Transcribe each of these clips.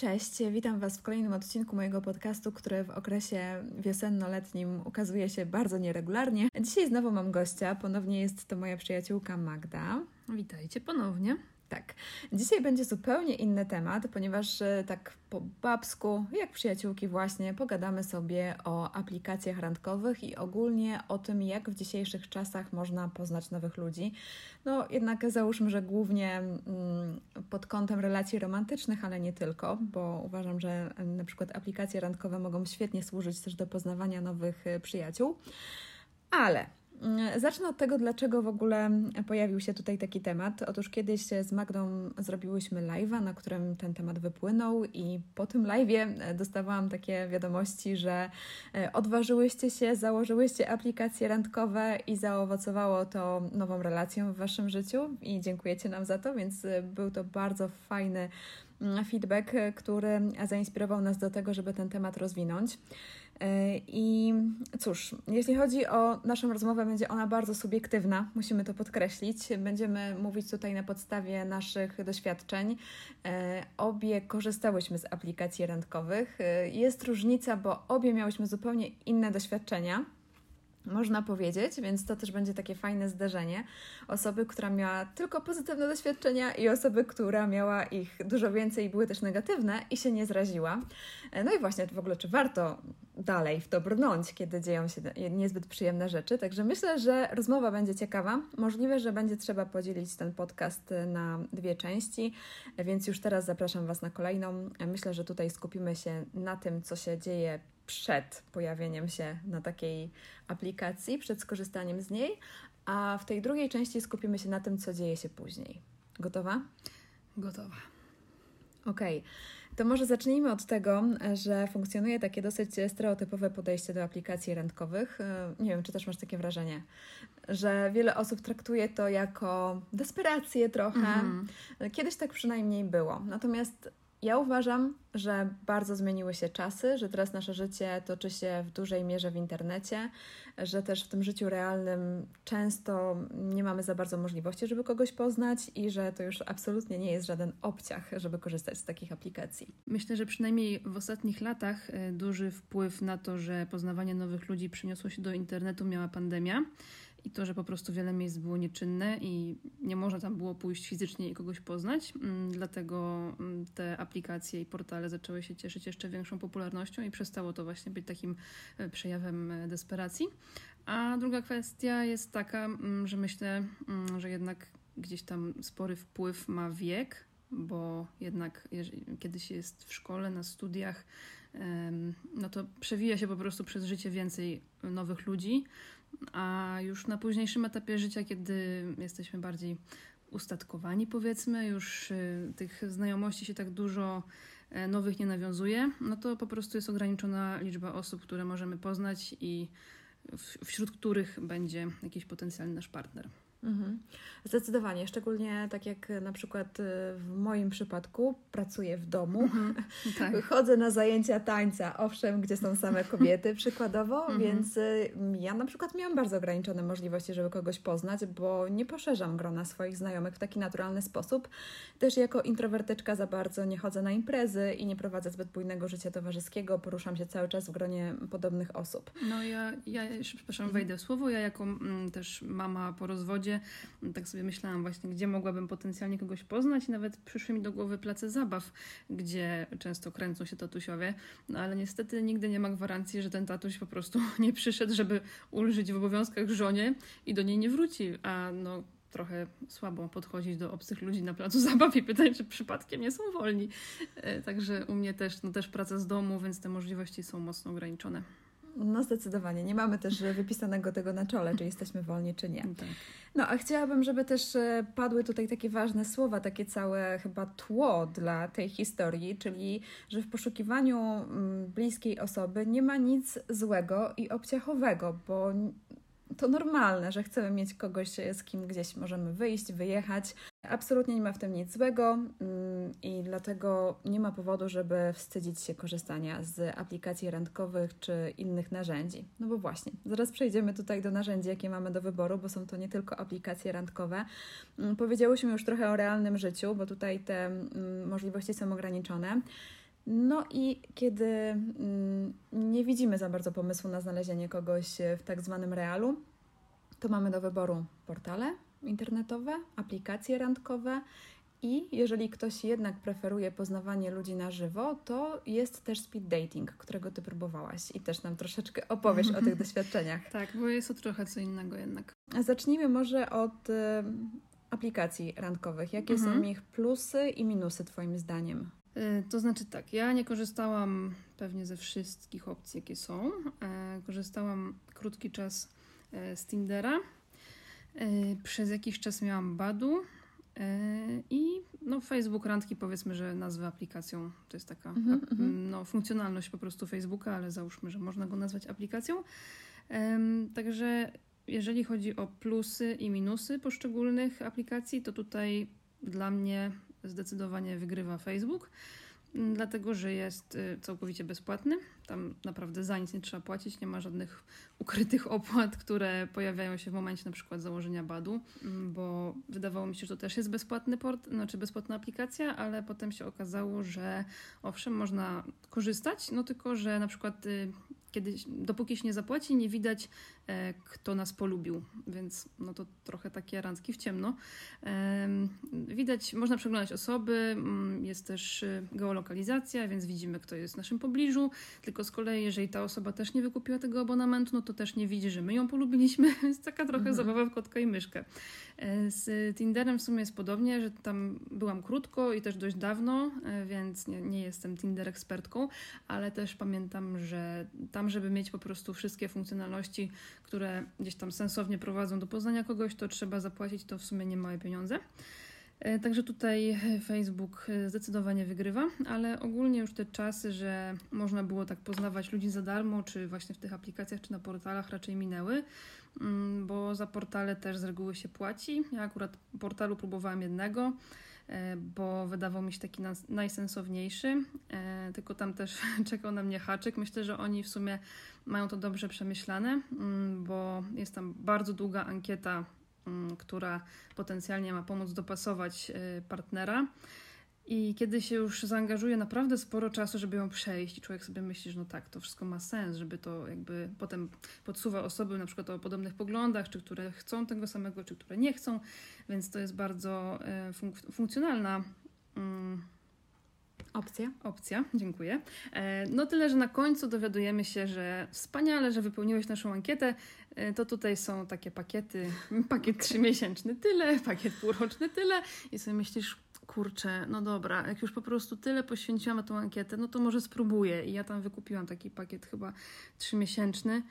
Cześć, witam Was w kolejnym odcinku mojego podcastu, który w okresie wiosenno-letnim ukazuje się bardzo nieregularnie. Dzisiaj znowu mam gościa, ponownie jest to moja przyjaciółka Magda. Witajcie ponownie. Tak. Dzisiaj będzie zupełnie inny temat, ponieważ e, tak po babsku, jak przyjaciółki właśnie, pogadamy sobie o aplikacjach randkowych i ogólnie o tym, jak w dzisiejszych czasach można poznać nowych ludzi. No jednak załóżmy, że głównie mm, pod kątem relacji romantycznych, ale nie tylko, bo uważam, że na przykład aplikacje randkowe mogą świetnie służyć też do poznawania nowych e, przyjaciół. Ale zacznę od tego, dlaczego w ogóle pojawił się tutaj taki temat. Otóż kiedyś z Magdą zrobiłyśmy live'a, na którym ten temat wypłynął, i po tym live'ie e, dostawałam takie wiadomości, że e, odważyłyście się, założyłyście aplikacje randkowe i zaowocowało to nową relacją w Waszym życiu. I dziękujecie nam za to, więc e, był to bardzo fajny mm, feedback, który zainspirował nas do tego, żeby ten temat rozwinąć. E, I cóż, jeśli chodzi o naszą rozmowę, będzie ona bardzo subiektywna, musimy to podkreślić. Będziemy mówić tutaj na podstawie naszych doświadczeń. E, obie korzystałyśmy z aplikacji randkowych. E, jest różnica, bo obie miałyśmy zupełnie inne doświadczenia można powiedzieć, więc to też będzie takie fajne zderzenie. Osoby, która miała tylko pozytywne doświadczenia i osoby, która miała ich dużo więcej i były też negatywne i się nie zraziła. No i właśnie w ogóle, czy warto dalej w to brnąć, kiedy dzieją się niezbyt przyjemne rzeczy. Także myślę, że rozmowa będzie ciekawa. Możliwe, że będzie trzeba podzielić ten podcast na dwie części, więc już teraz zapraszam Was na kolejną. Myślę, że tutaj skupimy się na tym, co się dzieje przed pojawieniem się na takiej aplikacji, przed skorzystaniem z niej, a w tej drugiej części skupimy się na tym, co dzieje się później. Gotowa? Gotowa. Okej. Okay. To może zacznijmy od tego, że funkcjonuje takie dosyć stereotypowe podejście do aplikacji randkowych. E, nie wiem, czy też masz takie wrażenie, że wiele osób traktuje to jako desperację trochę. -hmm. Kiedyś tak przynajmniej było. Natomiast ja uważam, że bardzo zmieniły się czasy, że teraz nasze życie toczy się w dużej mierze w internecie, że też w tym życiu realnym często nie mamy za bardzo możliwości, żeby kogoś poznać i że to już absolutnie nie jest żaden obciach, żeby korzystać z takich aplikacji. Myślę, że przynajmniej w ostatnich latach e, duży wpływ na to, że poznawanie nowych ludzi przyniosło się do internetu miała pandemia i to, że po prostu wiele miejsc było nieczynne i nie można tam było pójść fizycznie i kogoś poznać. Mm, dlatego mm, te aplikacje i portale zaczęły się cieszyć jeszcze większą popularnością i przestało to właśnie być takim e, przejawem e, desperacji. A druga kwestia jest taka, mm, że myślę, że jednak gdzieś tam spory wpływ ma wiek, bo jednak kiedy się jest w szkole, na studiach, no to przewija się po prostu przez życie więcej nowych ludzi, a już na późniejszym etapie życia, kiedy jesteśmy bardziej ustatkowani, powiedzmy, już y, tych znajomości się tak dużo e, nowych nie nawiązuje, no to po prostu jest ograniczona liczba osób, które możemy poznać i wśród których będzie jakiś potencjalny nasz partner. Mhm. Zdecydowanie, szczególnie tak jak na przykład y, w moim przypadku pracuję w domu, mhm. tak. chodzę na zajęcia tańca, owszem, gdzie są same kobiety przykładowo, mhm. więc y, ja na przykład miałam bardzo ograniczone możliwości, żeby kogoś poznać, bo nie poszerzam grona swoich znajomych w taki naturalny sposób. Też jako introwertyczka za bardzo nie chodzę na imprezy i nie prowadzę zbyt bujnego życia towarzyskiego, poruszam się cały czas w gronie podobnych osób. No ja, ja przepraszam, wejdę w słowo, ja jako m, mm, też mama po rozwodzie tak sobie myślałam właśnie, gdzie mogłabym potencjalnie kogoś poznać i nawet przyszły mi do głowy place zabaw, gdzie często kręcą się tatusiowie, no ale niestety nigdy nie ma gwarancji, że ten tatuś po prostu nie przyszedł, żeby ulżyć w obowiązkach żonie i do niej nie wróci, a no trochę słabo podchodzić do obcych ludzi na placu zabaw i pytać, czy przypadkiem nie są wolni. E, także u mnie też, no też praca z domu, więc te możliwości są mocno ograniczone. No zdecydowanie. Nie mamy też wypisanego tego na czole, czy jesteśmy wolni, czy nie. Tak. No a chciałabym, żeby też e, padły tutaj takie ważne słowa, takie całe chyba tło dla tej historii, czyli że w poszukiwaniu mm, bliskiej osoby nie ma nic złego i obciachowego, bo to normalne, że chcemy mieć kogoś, z kim gdzieś możemy wyjść, wyjechać. Absolutnie nie ma w tym nic złego mm, i dlatego nie ma powodu, żeby wstydzić się korzystania z aplikacji randkowych czy innych narzędzi. No bo właśnie, zaraz przejdziemy tutaj do narzędzi, jakie mamy do wyboru, bo są to nie tylko aplikacje randkowe. Mm, powiedziałyśmy już trochę o realnym życiu, bo tutaj te mm, możliwości są ograniczone. No i kiedy nie widzimy za bardzo pomysłu na znalezienie kogoś w tak zwanym realu, to mamy do wyboru portale internetowe, aplikacje randkowe i jeżeli ktoś jednak preferuje poznawanie ludzi na żywo, to jest też speed dating, którego ty próbowałaś i też nam troszeczkę opowiesz o tych doświadczeniach. Tak, bo jest to trochę co innego jednak. Zacznijmy może od y, aplikacji randkowych. Jakie mhm. są ich plusy i minusy Twoim zdaniem? Y, to znaczy tak, ja nie korzystałam pewnie ze wszystkich opcji, jakie są. E, korzystałam krótki czas e, z Tindera. E, przez jakiś czas miałam Badu i no, Facebook Randki powiedzmy, że nazwę aplikacją to jest taka mm -hmm. no, funkcjonalność po prostu Facebooka, ale załóżmy, że można go nazwać aplikacją. Także jeżeli chodzi o plusy i minusy poszczególnych aplikacji, to tutaj dla mnie zdecydowanie wygrywa Facebook, dlatego że jest y, całkowicie bezpłatny. Tam naprawdę za nic nie trzeba płacić, nie ma żadnych ukrytych opłat, które pojawiają się w momencie na przykład założenia BAD-u, mm, bo wydawało mi się, że to też jest bezpłatny port, znaczy bezpłatna aplikacja, ale potem się okazało, że owszem, można korzystać, no tylko, że na przykład y, kiedy, dopóki się nie zapłaci, nie widać, e, kto nas polubił, więc no to trochę takie randki w ciemno. Widać, można przeglądać osoby, mm, jest też e, geolokalizacja, więc widzimy, kto jest w naszym pobliżu, tylko z kolei, jeżeli ta osoba też nie wykupiła tego abonamentu, no to też nie widzi, że my ją polubiliśmy, więc taka trochę mhm. zabawa w kotka i myszkę. E, z Tinderem w sumie jest podobnie, że tam byłam krótko i też dość dawno, e, więc nie, nie jestem Tinder ekspertką, ale też pamiętam, że tam, żeby mieć po prostu wszystkie funkcjonalności, które gdzieś tam sensownie prowadzą do poznania kogoś, to trzeba zapłacić to w sumie nie małe pieniądze. E, także tutaj Facebook zdecydowanie wygrywa, ale ogólnie już te czasy, że można było tak poznawać ludzi za darmo, czy właśnie w tych aplikacjach, czy na portalach raczej minęły. Mm, bo za portale też z reguły się płaci. Ja akurat portalu próbowałam jednego, e, bo wydawał mi się taki najsensowniejszy, e, tylko tam też czekał na mnie haczyk. Myślę, że oni w sumie mają to dobrze przemyślane, mm, bo jest tam bardzo długa ankieta, która potencjalnie ma pomóc dopasować e, partnera. I kiedy się już zaangażuje naprawdę sporo czasu, żeby ją przejść, i człowiek sobie myśli, że no tak, to wszystko ma sens, żeby to jakby potem podsuwa osoby na przykład o podobnych poglądach, czy które chcą tego samego, czy które nie chcą, więc to jest bardzo e, funk- funkcjonalna. Mm, Opcja. Opcja, dziękuję. E, no tyle, że na końcu dowiadujemy się, że wspaniale, że wypełniłeś naszą ankietę. E, to tutaj są takie pakiety, pakiet trzymiesięczny tyle, pakiet półroczny tyle i sobie myślisz, kurczę, no dobra, jak już po prostu tyle poświęciłam na tą ankietę, no to może spróbuję. I ja tam wykupiłam taki pakiet chyba trzymiesięczny.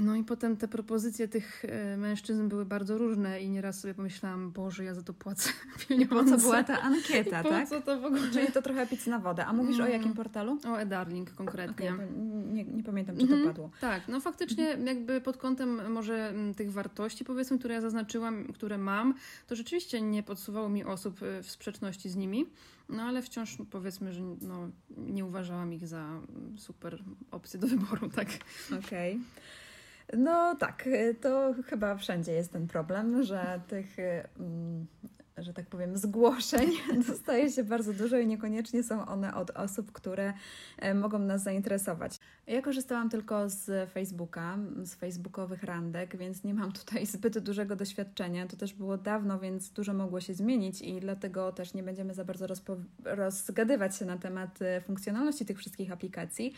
No i potem te propozycje tych e, mężczyzn były bardzo różne i nieraz sobie pomyślałam, Boże, ja za to płacę pieniądze. po co była ta ankieta, po tak? co to w ogóle? Czyli to trochę pić na wodę. A mówisz mm. o jakim portalu? O eDarling konkretnie. Okay, nie, nie, pamiętam, czy to mm. padło. Tak, no faktycznie mm. jakby pod kątem może tych wartości, powiedzmy, które ja zaznaczyłam, które mam, to rzeczywiście nie podsuwało mi osób e, w sprzeczności z nimi. No ale wciąż powiedzmy, że no, nie uważałam ich za super opcję do wyboru, tak? Okej. Okay. No tak, to chyba wszędzie jest ten problem, że tych, mm, że tak powiem, zgłoszeń dostaje się bardzo dużo i niekoniecznie są one od osób, które e, mogą nas zainteresować. Ja korzystałam tylko z Facebooka, z facebookowych randek, więc nie mam tutaj zbyt dużego doświadczenia. To też było dawno, więc dużo mogło się zmienić i dlatego też nie będziemy za bardzo rozgadywać się na temat e, funkcjonalności tych wszystkich aplikacji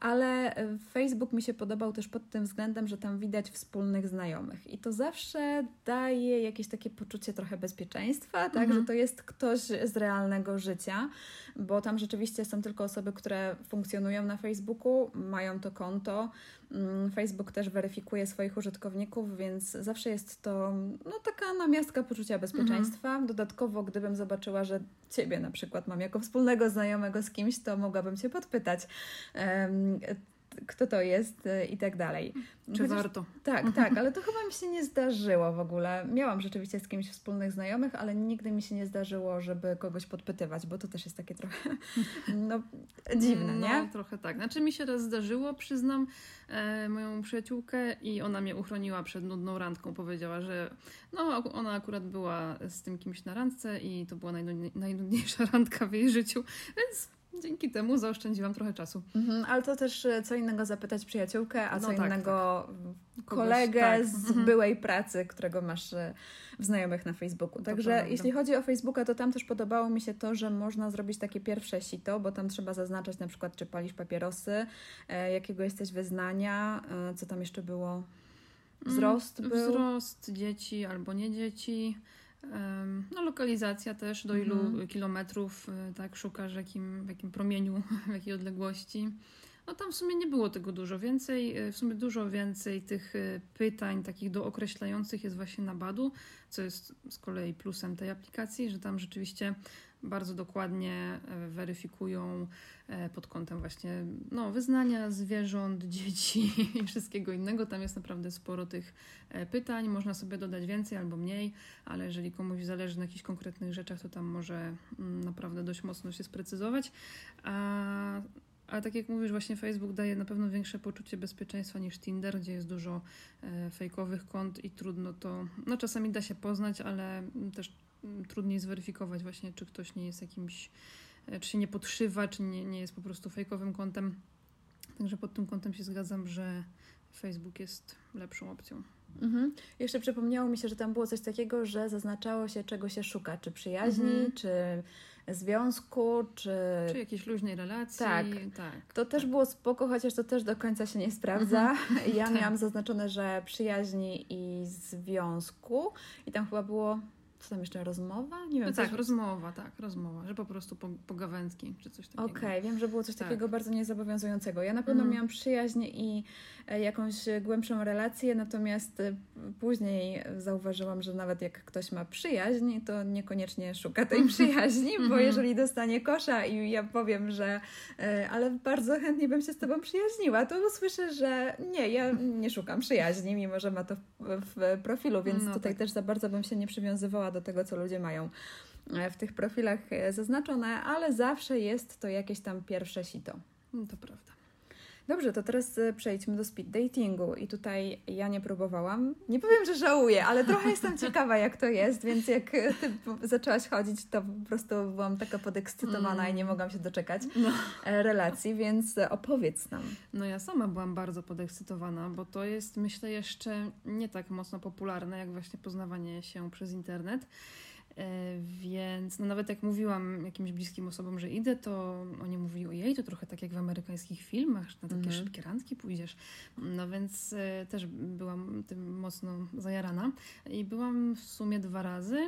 ale Facebook mi się podobał też pod tym względem, że tam widać wspólnych znajomych i to zawsze daje jakieś takie poczucie trochę bezpieczeństwa, tak, mhm. że to jest ktoś z realnego życia, bo tam rzeczywiście są tylko osoby, które funkcjonują na Facebooku, mają to konto. Mm, Facebook też weryfikuje swoich użytkowników, więc zawsze jest to no, taka namiastka poczucia bezpieczeństwa. Mhm. Dodatkowo, gdybym zobaczyła, że Ciebie na przykład mam jako wspólnego znajomego z kimś, to mogłabym Cię podpytać, kto to jest y, i tak dalej. Czy Chociaż, warto? Tak, tak, ale to chyba mi się nie zdarzyło w ogóle. Miałam rzeczywiście z kimś wspólnych znajomych, ale nigdy mi się nie zdarzyło, żeby kogoś podpytywać, bo to też jest takie trochę no, dziwne, no, nie? trochę tak. Znaczy mi się raz zdarzyło, przyznam, e, moją przyjaciółkę i ona mnie uchroniła przed nudną randką. Powiedziała, że no, ona akurat była z tym kimś na randce i to była najnudniejsza randka w jej życiu, więc Dzięki temu zaoszczędziłam trochę czasu. Mhm, ale to też e, co innego zapytać przyjaciółkę, a No co tak, innego Kogoś, kolegę tak. z Mhm. byłej pracy, którego masz e, w znajomych na Facebooku. Także jeśli chodzi o Facebooka, to tam też podobało mi się to, że można zrobić takie pierwsze sito, bo tam trzeba zaznaczać na przykład, czy palisz papierosy, e, jakiego jesteś wyznania, co tam jeszcze było. Wzrost Mm, był. Wzrost dzieci albo nie dzieci. No, lokalizacja też, do ilu Mhm. kilometrów y, tak szukasz, w jakim, w jakim promieniu, w jakiej odległości. No tam w sumie nie było tego dużo więcej, y, w sumie dużo więcej tych y, pytań takich dookreślających jest właśnie na Badu, co jest z kolei plusem tej aplikacji, że tam rzeczywiście bardzo dokładnie e, weryfikują e, pod kątem właśnie no, wyznania zwierząt, dzieci i wszystkiego innego. Tam jest naprawdę sporo tych e, pytań. Można sobie dodać więcej albo mniej, ale jeżeli komuś zależy na jakichś konkretnych rzeczach, to tam może mm, naprawdę dość mocno się sprecyzować. A, a tak jak mówisz, właśnie Facebook daje na pewno większe poczucie bezpieczeństwa niż Tinder, gdzie jest dużo e, fejkowych kont i trudno to, no czasami da się poznać, ale też mm, trudniej zweryfikować właśnie, czy ktoś nie jest jakimś, e, czy się nie podszywa, czy nie, nie jest po prostu fejkowym kontem. Także pod tym kątem się zgadzam, że Facebook jest lepszą opcją. Mhm. Jeszcze przypomniało mi się, że tam było coś takiego, że zaznaczało się, czego się szuka, czy przyjaźni, Mhm. czy związku, czy... Czy jakiejś luźnej relacji. tak. tak To też tak. było spoko, chociaż to też do końca się nie sprawdza. Ja Tak. miałam zaznaczone, że przyjaźni i związku i tam chyba było, co tam jeszcze, rozmowa? Nie wiem. No coś- tak, rozmowa, tak, rozmowa, że po prostu po, pogawędki czy coś takiego. Okej, wiem, że było coś Tak. takiego bardzo niezobowiązującego. Ja na pewno Mhm. miałam przyjaźń i e, jakąś głębszą relację, natomiast e, później zauważyłam, że nawet jak ktoś ma przyjaźń, to niekoniecznie szuka tej przyjaźni, bo Mhm. jeżeli dostanie kosza i ja powiem, że e, ale bardzo chętnie bym się z tobą przyjaźniła, to usłyszę, że nie, ja nie szukam przyjaźni, mimo że ma to w, w profilu, więc No tutaj tak. też za bardzo bym się nie przywiązywała do tego, co ludzie mają e, w tych profilach e, zaznaczone, ale zawsze jest to jakieś tam pierwsze sito. No, to prawda. Dobrze, to teraz e, przejdźmy do speed datingu i tutaj ja nie próbowałam. Nie powiem, że żałuję, ale trochę jestem ciekawa, jak to jest, więc jak e, ty zaczęłaś chodzić, to po prostu byłam taka podekscytowana i nie mogłam się doczekać No. e, relacji, więc opowiedz nam. No ja sama byłam bardzo podekscytowana, bo to jest myślę jeszcze nie tak mocno popularne jak właśnie poznawanie się przez internet. E, Więc no nawet jak mówiłam jakimś bliskim osobom, że idę, to oni mówili, ojej, to trochę tak jak w amerykańskich filmach, że na takie Mhm. szybkie randki pójdziesz. No więc e, też byłam tym mocno zajarana i byłam w sumie dwa razy.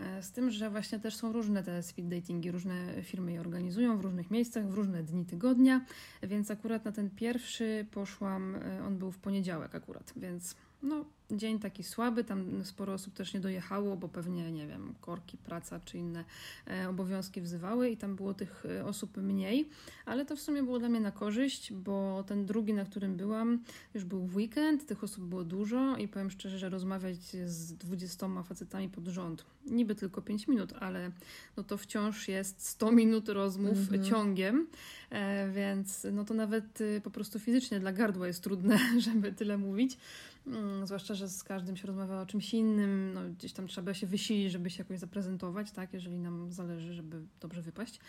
E, Z tym, że właśnie też są różne te speed datingi, różne firmy je organizują w różnych miejscach, w różne dni tygodnia, więc akurat na ten pierwszy poszłam, on był w poniedziałek akurat, więc no dzień taki słaby, tam sporo osób też nie dojechało, bo pewnie, nie wiem, korki, praca czy inne e, obowiązki wzywały i tam było tych e, osób mniej, ale to w sumie było dla mnie na korzyść, bo ten drugi, na którym byłam, już był w weekend, tych osób było dużo i powiem szczerze, że rozmawiać z 20 facetami pod rząd, niby tylko 5 minut, ale no to wciąż jest 100 minut rozmów Mhm. ciągiem, e, więc no to nawet y, po prostu fizycznie dla gardła jest trudne, żeby tyle mówić. Mm, Zwłaszcza, że z każdym się rozmawia o czymś innym, no gdzieś tam trzeba się wysilić, żeby się jakoś zaprezentować, tak, jeżeli nam zależy, żeby dobrze wypaść.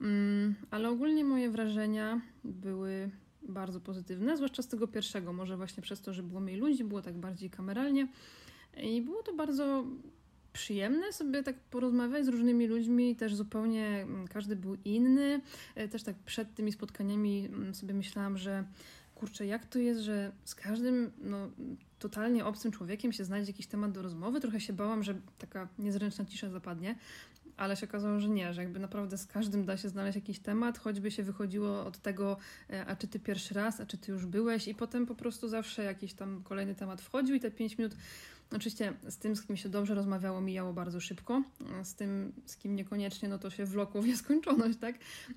Mm, Ale ogólnie moje wrażenia były bardzo pozytywne, zwłaszcza z tego pierwszego, może właśnie przez to, że było mniej ludzi, było tak bardziej kameralnie i było to bardzo przyjemne sobie tak porozmawiać z różnymi ludźmi, też zupełnie mm, każdy był inny. E, Też tak przed tymi spotkaniami sobie myślałam, że kurczę, jak to jest, że z każdym no, totalnie obcym człowiekiem się znajdzie jakiś temat do rozmowy. Trochę się bałam, że taka niezręczna cisza zapadnie, ale się okazało, że nie, że jakby naprawdę z każdym da się znaleźć jakiś temat, choćby się wychodziło od tego, e, a czy ty pierwszy raz, a czy ty już byłeś i potem po prostu zawsze jakiś tam kolejny temat wchodził i te pięć minut Oczywiście z tym, z kim się dobrze rozmawiało, mijało bardzo szybko. Z tym, z kim niekoniecznie, no to się wlokło w nieskończoność, tak?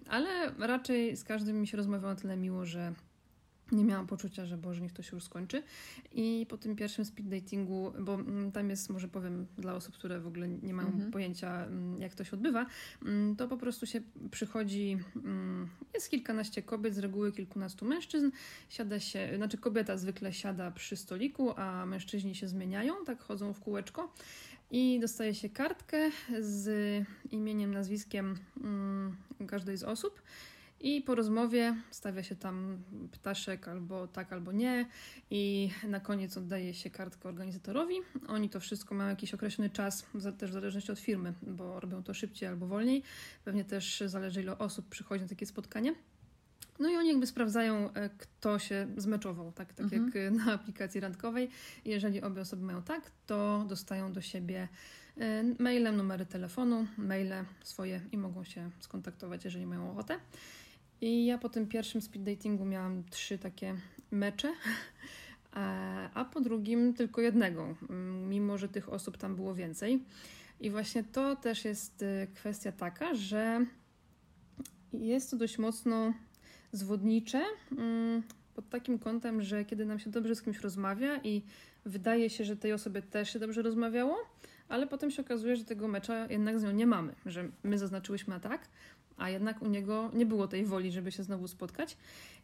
Ale raczej z każdym mi się rozmawiało tyle miło, że nie miałam poczucia, że Boże, niech to się już skończy. I po tym pierwszym speed datingu, bo mm, tam jest, może powiem dla osób, które w ogóle nie mają Mhm. pojęcia, mm, jak to się odbywa, mm, to po prostu się przychodzi, jest kilkanaście kobiet, z reguły kilkunastu mężczyzn, siada się, znaczy kobieta zwykle siada przy stoliku, a mężczyźni się zmieniają, tak chodzą w kółeczko. i dostaje się kartkę z imieniem, nazwiskiem każdej z osób. I po rozmowie stawia się tam ptaszek albo tak, albo nie, i na koniec oddaje się kartkę organizatorowi. Oni to wszystko mają jakiś określony czas, też w zależności od firmy, bo robią to szybciej albo wolniej. Pewnie też zależy, ile osób przychodzi na takie spotkanie. No i oni jakby sprawdzają, e, kto się zmeczował, tak, tak mhm. jak na aplikacji randkowej. Jeżeli obie osoby mają tak, to dostają do siebie e, mailem numery telefonu, maile swoje i mogą się skontaktować, jeżeli mają ochotę. I ja po tym pierwszym speed datingu miałam trzy takie mecze, a po drugim tylko jednego, mimo że tych osób tam było więcej. I właśnie to też jest y, kwestia taka, że jest to dość mocno zwodnicze mm, pod takim kątem, że kiedy nam się dobrze z kimś rozmawia i wydaje się, że tej osobie też się dobrze rozmawiało, ale potem się okazuje, że tego mecza jednak z nią nie mamy, że my zaznaczyłyśmy tak, a jednak u niego nie było tej woli, żeby się znowu spotkać.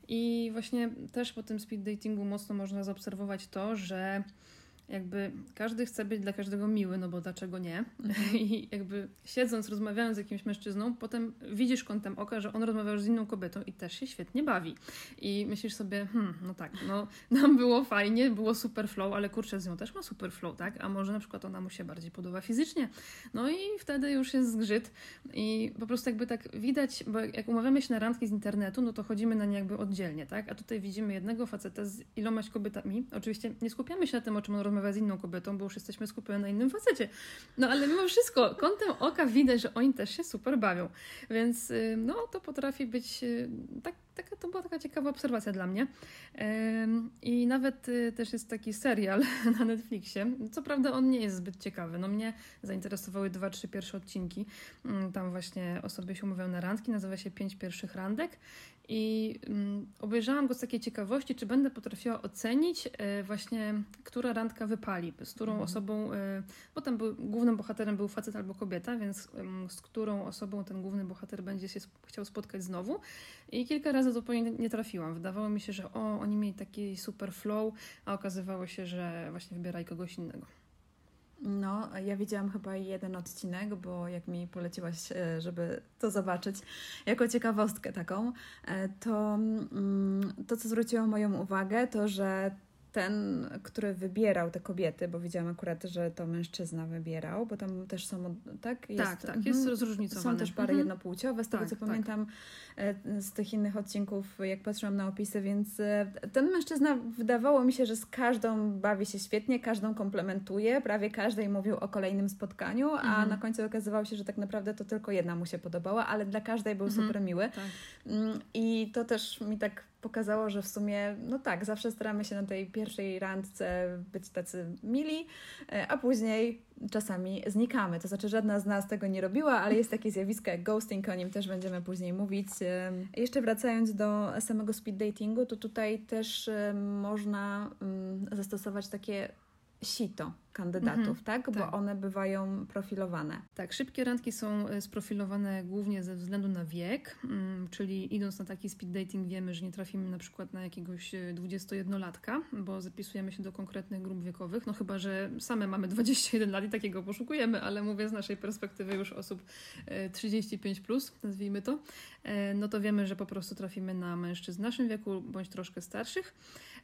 I właśnie też po tym speed datingu mocno można zaobserwować to, że jakby każdy chce być dla każdego miły, no bo dlaczego nie? Mhm. I jakby siedząc, rozmawiając z jakimś mężczyzną, potem widzisz kątem oka, że on rozmawiał z inną kobietą i też się świetnie bawi. I myślisz sobie, hmm, no tak, no nam było fajnie, było super flow, ale kurczę, z nią też ma super flow, tak? A może na przykład ona mu się bardziej podoba fizycznie. No i wtedy już jest zgrzyt i po prostu jakby tak widać, bo jak umawiamy się na randki z internetu, no to chodzimy na nie jakby oddzielnie, tak? A tutaj widzimy jednego faceta z ilomaś kobietami. Oczywiście nie skupiamy się na tym, o czym on rozmawia rozmawia z inną kobietą, bo już jesteśmy skupione na innym facecie. No ale mimo wszystko, kątem oka widać, że oni też się super bawią. Więc y, no to potrafi być y, tak, taka, to była taka ciekawa obserwacja dla mnie. I nawet y, też jest taki serial na Netflixie. Co prawda on nie jest zbyt ciekawy. No mnie zainteresowały dwa, trzy pierwsze odcinki. Mm, tam właśnie osoby się umówią na randki. Nazywa się Pięć pierwszych randek. I um, obejrzałam go z takiej ciekawości, czy będę potrafiła ocenić właśnie, która randka wypali, z którą mhm. osobą, e, bo tam był, głównym bohaterem był facet albo kobieta, więc z którą osobą ten główny bohater będzie się chciał spotkać znowu. I kilka razy zupełnie nie trafiłam. Wydawało mi się, że o, oni mieli taki super flow, a okazywało się, że właśnie wybieraj kogoś innego. No, ja widziałam chyba jeden odcinek, bo jak mi poleciłaś, e, żeby to zobaczyć, jako ciekawostkę taką, e, to mm, to, co zwróciło moją uwagę, to że ten, który wybierał te kobiety, bo widziałam akurat, że to mężczyzna wybierał, bo tam też są, tak? Jest, tak, tak, mhm. jest zróżnicowane. Są też pary mhm. jednopłciowe, z tego tak, co tak. pamiętam e, z tych innych odcinków, jak patrzyłam na opisy, więc e, ten mężczyzna wydawało mi się, że z każdą bawi się świetnie, każdą komplementuje, prawie każdej mówił o kolejnym spotkaniu, a mhm. na końcu okazywało się, że tak naprawdę to tylko jedna mu się podobała, ale dla każdej był mhm. super miły. Tak. Mm, I to też mi tak pokazało, że w sumie, no tak, zawsze staramy się na tej pierwszej randce być tacy mili, e, a później czasami znikamy. To znaczy, żadna z nas tego nie robiła, ale jest takie zjawisko jak ghosting, o nim też będziemy później mówić. Jeszcze wracając do samego speed datingu, to tutaj też można mm, zastosować takie sito kandydatów, mhm, tak? Bo tak. one bywają profilowane. Tak, szybkie randki są e, sprofilowane głównie ze względu na wiek, mm, czyli idąc na taki speed dating wiemy, że nie trafimy na przykład na jakiegoś 21-latka, e, bo zapisujemy się do konkretnych grup wiekowych, no chyba, że same mamy 21 lat i takiego poszukujemy, ale mówię z naszej perspektywy już osób 35+, plus, nazwijmy to, e, no to wiemy, że po prostu trafimy na mężczyzn w naszym wieku bądź troszkę starszych.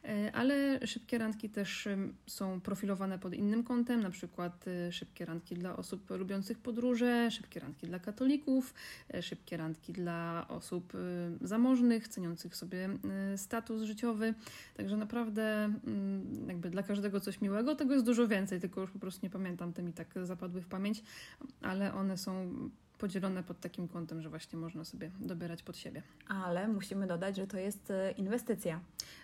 E, ale szybkie randki też są profilowane pod innym kątem, na przykład e, szybkie randki dla osób lubiących podróże, szybkie randki dla katolików, e, szybkie randki dla osób zamożnych, ceniących sobie status życiowy. Także naprawdę mm, jakby dla każdego coś miłego. Tego jest dużo więcej, tylko już po prostu nie pamiętam, te mi tak zapadły w pamięć, ale one są podzielone pod takim kątem, że właśnie można sobie dobierać pod siebie. Ale musimy dodać, że to jest e, inwestycja.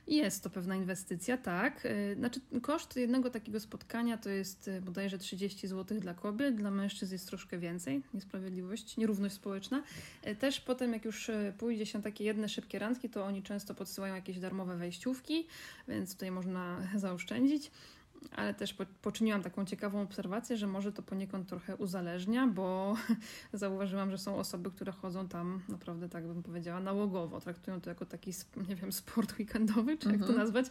Jest to pewna inwestycja, tak. E, znaczy, koszt jednego takiego spotkania to jest e, bodajże 30 zł dla kobiet, dla mężczyzn jest troszkę więcej. Niesprawiedliwość, nierówność społeczna. Też potem, jak już pójdzie się takie jedne szybkie randki, to oni często podsyłają jakieś darmowe wejściówki, więc tutaj można zaoszczędzić. Ale też poczyniłam taką ciekawą obserwację, że może to poniekąd trochę uzależnia, bo zauważyłam, że są osoby, które chodzą tam naprawdę, tak bym powiedziała, nałogowo. Traktują to jako taki, nie wiem, sport weekendowy, czy jak to mhm. nazwać,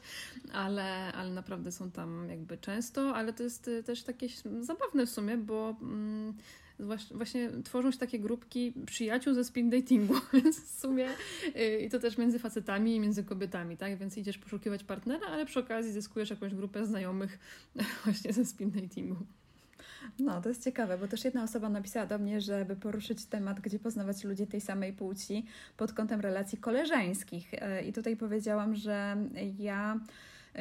ale, ale naprawdę są tam jakby często, ale to jest y, też takie zabawne w sumie, bo mm, właśnie tworzą się takie grupki przyjaciół ze speed datingu, więc w sumie y, i to też między facetami i między kobietami, tak? Więc idziesz poszukiwać partnera, ale przy okazji zyskujesz jakąś grupę znajomych właśnie ze speed datingu. No, to jest ciekawe, bo też jedna osoba napisała do mnie, żeby poruszyć temat, gdzie poznawać ludzi tej samej płci pod kątem relacji koleżeńskich. Y, I tutaj powiedziałam, że ja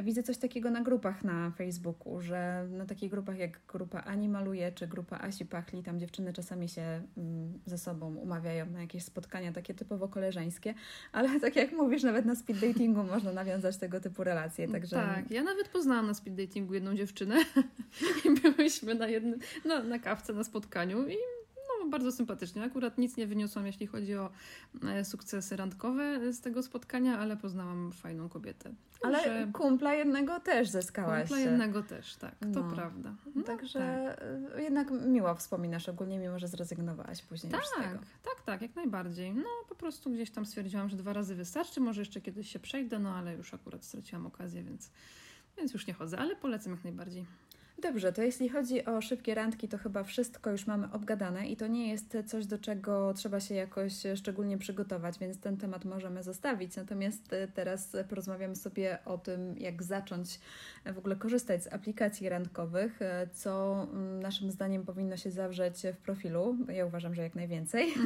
widzę coś takiego na grupach na Facebooku, że na takich grupach jak grupa Ani Maluje czy grupa Asi Pachli, tam dziewczyny czasami się mm, ze sobą umawiają na jakieś spotkania takie typowo koleżeńskie, ale tak jak mówisz, nawet na speed datingu można nawiązać tego typu relacje. Także... Tak, ja nawet poznałam na speed datingu jedną dziewczynę i byłyśmy na, jednym, no, na kawce na spotkaniu i bardzo sympatycznie. Akurat nic nie wyniosłam, jeśli chodzi o e, sukcesy randkowe z tego spotkania, ale poznałam fajną kobietę. Ale że... kumpla jednego też zyskałaś. Kumpla jednego też, tak, to no. prawda. No, Także tak. jednak miło wspominasz, ogólnie mimo, że zrezygnowałaś później tak, z tego. Tak, tak, jak najbardziej. No po prostu gdzieś tam stwierdziłam, że dwa razy wystarczy, może jeszcze kiedyś się przejdę, no ale już akurat straciłam okazję, więc, więc już nie chodzę, ale polecam jak najbardziej. Dobrze, to jeśli chodzi o szybkie randki, to chyba wszystko już mamy obgadane i to nie jest coś, do czego trzeba się jakoś szczególnie przygotować, więc ten temat możemy zostawić. Natomiast e, teraz porozmawiamy sobie o tym, jak zacząć w ogóle korzystać z aplikacji randkowych, e, co mm, naszym zdaniem powinno się zawrzeć w profilu. Ja uważam, że jak najwięcej.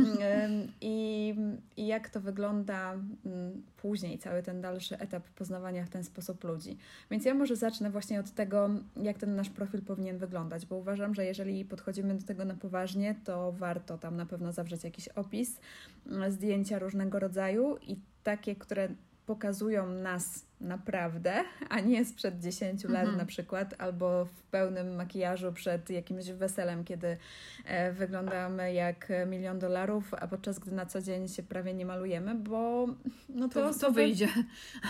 Mm-hmm. I, I jak to wygląda mm, później, cały ten dalszy etap poznawania w ten sposób ludzi. Więc ja może zacznę właśnie od tego, jak ten nasz profil powinien wyglądać, bo uważam, że jeżeli podchodzimy do tego na poważnie, to warto tam na pewno zawrzeć jakiś opis, mm, zdjęcia różnego rodzaju i takie, które pokazują nas naprawdę, a nie sprzed 10 lat mhm. na przykład, albo w pełnym makijażu przed jakimś weselem, kiedy e, wyglądamy jak milion dolarów, a podczas gdy na co dzień się prawie nie malujemy, bo no to, to, osoby, to wyjdzie.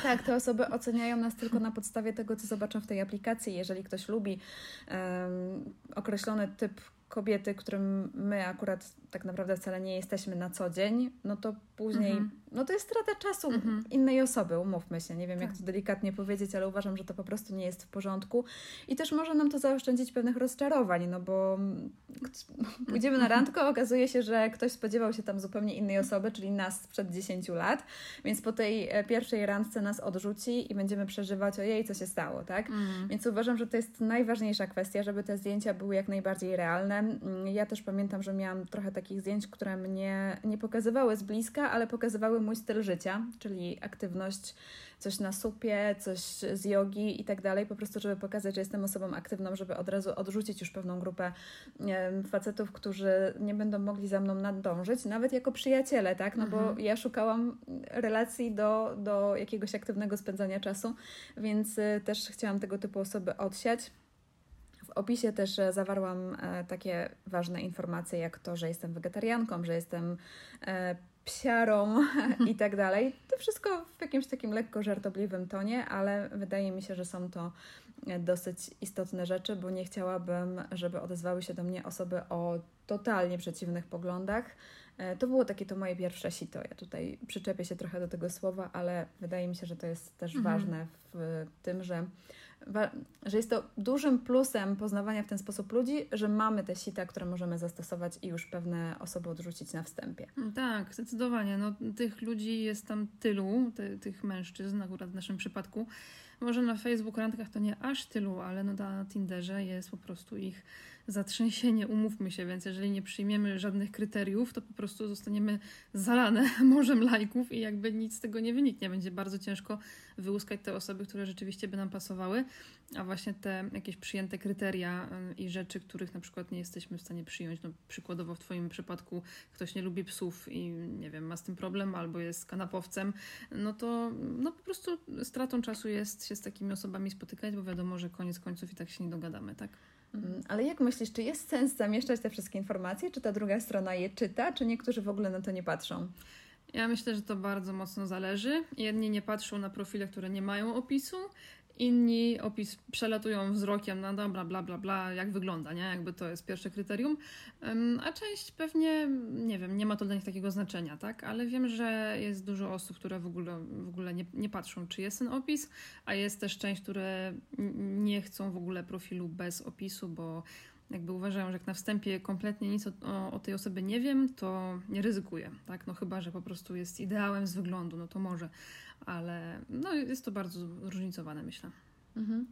Tak, te osoby oceniają nas tylko na podstawie tego, co zobaczą w tej aplikacji. Jeżeli ktoś lubi um, określony typ kobiety, którym my akurat tak naprawdę wcale nie jesteśmy na co dzień, no to później, mhm. No to jest strata czasu mhm. innej osoby, umówmy się. Nie wiem, tak. jak to delikatnie powiedzieć, ale uważam, że to po prostu nie jest w porządku. I też może nam to zaoszczędzić pewnych rozczarowań, no bo pójdziemy na randkę, okazuje się, że ktoś spodziewał się tam zupełnie innej osoby, czyli nas sprzed 10 lat, więc po tej e, pierwszej randce nas odrzuci i będziemy przeżywać, ojej, co się stało, tak? Mhm. Więc uważam, że to jest najważniejsza kwestia, żeby te zdjęcia były jak najbardziej realne. Mm, ja też pamiętam, że miałam trochę takich zdjęć, które mnie nie pokazywały z bliska, ale pokazywały mój styl życia, czyli aktywność, coś na supie, coś z jogi i tak dalej, po prostu, żeby pokazać, że jestem osobą aktywną, żeby od razu odrzucić już pewną grupę facetów, którzy nie będą mogli za mną nadążyć, nawet jako przyjaciele, tak? No mhm. bo ja szukałam relacji do, do jakiegoś aktywnego spędzania czasu, więc y, też chciałam tego typu osoby odsiać. W opisie też e, zawarłam e, takie ważne informacje, jak to, że jestem wegetarianką, że jestem e, psiarą i tak dalej. To wszystko w jakimś takim lekko żartobliwym tonie, ale wydaje mi się, że są to dosyć istotne rzeczy, bo nie chciałabym, żeby odezwały się do mnie osoby o totalnie przeciwnych poglądach. To było takie to moje pierwsze sito. Ja tutaj przyczepię się trochę do tego słowa, ale wydaje mi się, że to jest też mhm. ważne w tym, że że jest to dużym plusem poznawania w ten sposób ludzi, że mamy te sita, które możemy zastosować i już pewne osoby odrzucić na wstępie. Tak, zdecydowanie. No, tych ludzi jest tam tylu, ty, tych mężczyzn, akurat w naszym przypadku. Może na Facebook randkach to nie aż tylu, ale no na Tinderze jest po prostu ich zatrzęsienie, umówmy się, więc jeżeli nie przyjmiemy żadnych kryteriów, to po prostu zostaniemy zalane morzem lajków i jakby nic z tego nie wyniknie. Będzie bardzo ciężko wyłuskać te osoby, które rzeczywiście by nam pasowały, a właśnie te jakieś przyjęte kryteria y, i rzeczy, których na przykład nie jesteśmy w stanie przyjąć. No, przykładowo w Twoim przypadku ktoś nie lubi psów i nie wiem, ma z tym problem albo jest kanapowcem, no to no, po prostu stratą czasu jest się z takimi osobami spotykać, bo wiadomo, że koniec końców i tak się nie dogadamy, tak? Mm, ale jak myślisz, czy jest sens zamieszczać te wszystkie informacje? Czy ta druga strona je czyta, czy niektórzy w ogóle na to nie patrzą? Ja myślę, że to bardzo mocno zależy. Jedni nie patrzą na profile, które nie mają opisu, inni opis przelatują wzrokiem, no dobra, bla, bla, bla, jak wygląda, nie? Jakby to jest pierwsze kryterium. A część pewnie, nie wiem, nie ma to dla nich takiego znaczenia, tak? Ale wiem, że jest dużo osób, które w ogóle, w ogóle nie, nie patrzą, czy jest ten opis, a jest też część, które nie chcą w ogóle profilu bez opisu, bo jakby uważają, że jak na wstępie kompletnie nic o, o, o, tej osobie nie wiem, to nie ryzykuję, tak? No chyba, że po prostu jest ideałem z wyglądu, no to może, ale no jest to bardzo zróżnicowane, myślę. Mhm.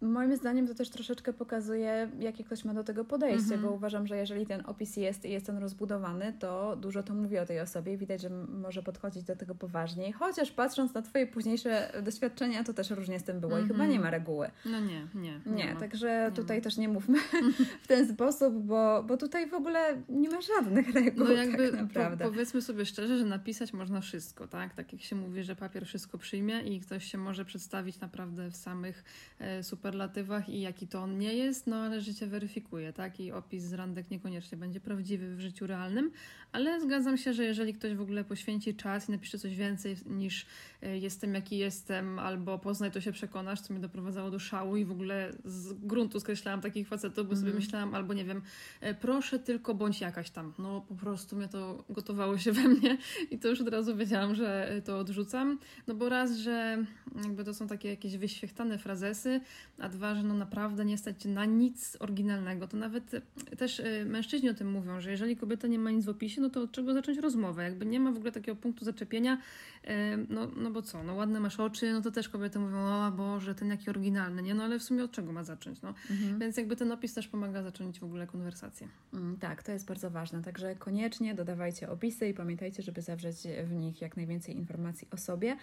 Moim zdaniem to też troszeczkę pokazuje, jakie ktoś ma do tego podejście, mhm. bo uważam, że jeżeli ten opis jest i jest on rozbudowany, to dużo to mówi o tej osobie. Widać, że może podchodzić do tego poważniej. Chociaż patrząc na Twoje późniejsze doświadczenia, to też różnie z tym było mhm. i chyba nie ma mhm. reguły. No nie, nie. Nie, nie także nie tutaj ma. też nie mówmy w ten sposób, bo, bo tutaj w ogóle nie ma żadnych reguł. No jakby tak naprawdę. Po, powiedzmy sobie szczerze, że napisać można wszystko, tak? Tak jak się mówi, że papier wszystko przyjmie i ktoś się może przedstawić naprawdę w samych e, superlatywach i jaki to on nie jest, no ale życie weryfikuje, tak? I opis z randek niekoniecznie będzie prawdziwy w życiu realnym, ale zgadzam się, że jeżeli ktoś w ogóle poświęci czas i napisze coś więcej niż e, jestem jaki jestem, albo poznaj to się przekonasz, co mnie doprowadzało do szału i w ogóle z gruntu skreślałam takich facetów, bo mm. sobie mhm. myślałam, albo nie wiem, e, proszę tylko bądź jakaś tam. No po prostu mnie to gotowało się we mnie i to już od razu wiedziałam, że to odrzucam. No bo raz, że jakby to są takie jakieś wyświechtane frazesy, a dwa, że no naprawdę nie stać na nic oryginalnego. To nawet też y, mężczyźni o tym mówią, że jeżeli kobieta nie ma nic w opisie, no to od czego zacząć rozmowę? Jakby nie ma w ogóle takiego punktu zaczepienia, y, no, no bo co, no ładne masz oczy, no to też kobiety mówią, o Boże, ten jaki oryginalny, nie? No ale w sumie od czego ma zacząć, no? Mhm. Więc jakby ten opis też pomaga zacząć w ogóle konwersację. Mm, tak, to jest bardzo ważne, także koniecznie dodawajcie opisy i pamiętajcie, żeby zawrzeć w nich jak najwięcej informacji o sobie.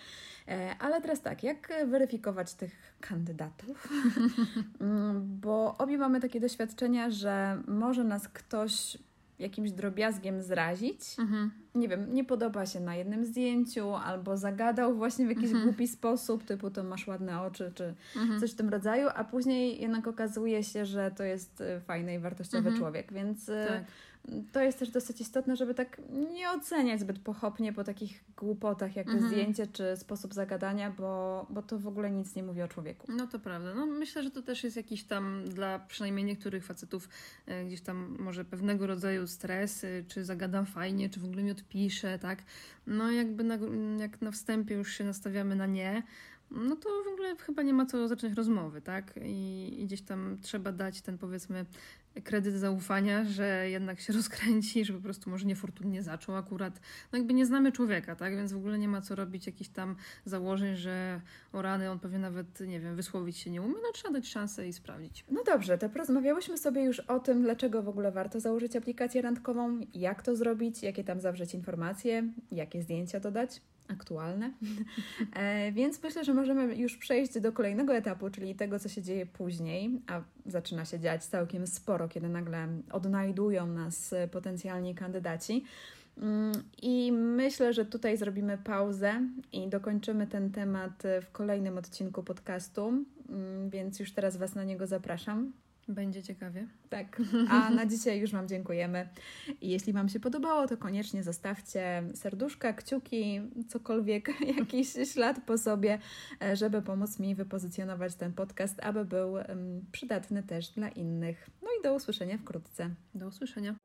E, ale teraz tak, jak weryfikować tych kandydatów? Mm, bo obie mamy takie doświadczenia, że może nas ktoś jakimś drobiazgiem zrazić. Mhm. Nie wiem, nie podoba się na jednym zdjęciu, albo zagadał właśnie w jakiś mhm. głupi sposób, typu to masz ładne oczy, czy mhm. coś w tym rodzaju, a później jednak okazuje się, że to jest y, fajny i wartościowy mhm. człowiek, więc y, tak to jest też dosyć istotne, żeby tak nie oceniać zbyt pochopnie po takich głupotach jak mhm. zdjęcie czy sposób zagadania, bo, bo to w ogóle nic nie mówi o człowieku. No to prawda. No, myślę, że to też jest jakiś tam dla przynajmniej niektórych facetów e, gdzieś tam może pewnego rodzaju stres, czy zagadam fajnie, czy w ogóle mi odpiszę, tak? No jakby na, jak na wstępie już się nastawiamy na nie, no to w ogóle chyba nie ma co zacząć rozmowy, tak? I, I, gdzieś tam trzeba dać ten powiedzmy kredyt zaufania, że jednak się rozkręci, że po prostu może niefortunnie zaczął akurat. No jakby nie znamy człowieka, tak? Więc w ogóle nie ma co robić jakichś tam założeń, że o rany on pewnie nawet, nie wiem, wysłowić się nie umie. No trzeba dać szansę i sprawdzić. No dobrze, to porozmawiałyśmy sobie już o tym, dlaczego w ogóle warto założyć aplikację randkową, jak to zrobić, jakie tam zawrzeć informacje, jakie zdjęcia dodać aktualne. E, więc myślę, że możemy już przejść do kolejnego etapu, czyli tego, co się dzieje później, a zaczyna się dziać całkiem sporo, kiedy nagle odnajdują nas potencjalni kandydaci. Mm, I myślę, że tutaj zrobimy pauzę i dokończymy ten temat w kolejnym odcinku podcastu, mm, więc już teraz Was na niego zapraszam. Będzie ciekawie. Tak. A na dzisiaj już Wam dziękujemy. I jeśli Wam się podobało, to koniecznie zostawcie serduszka, kciuki, cokolwiek, jakiś ślad po sobie, e, żeby pomóc mi wypozycjonować ten podcast, aby był przydatny też dla innych. No i do usłyszenia wkrótce. Do usłyszenia.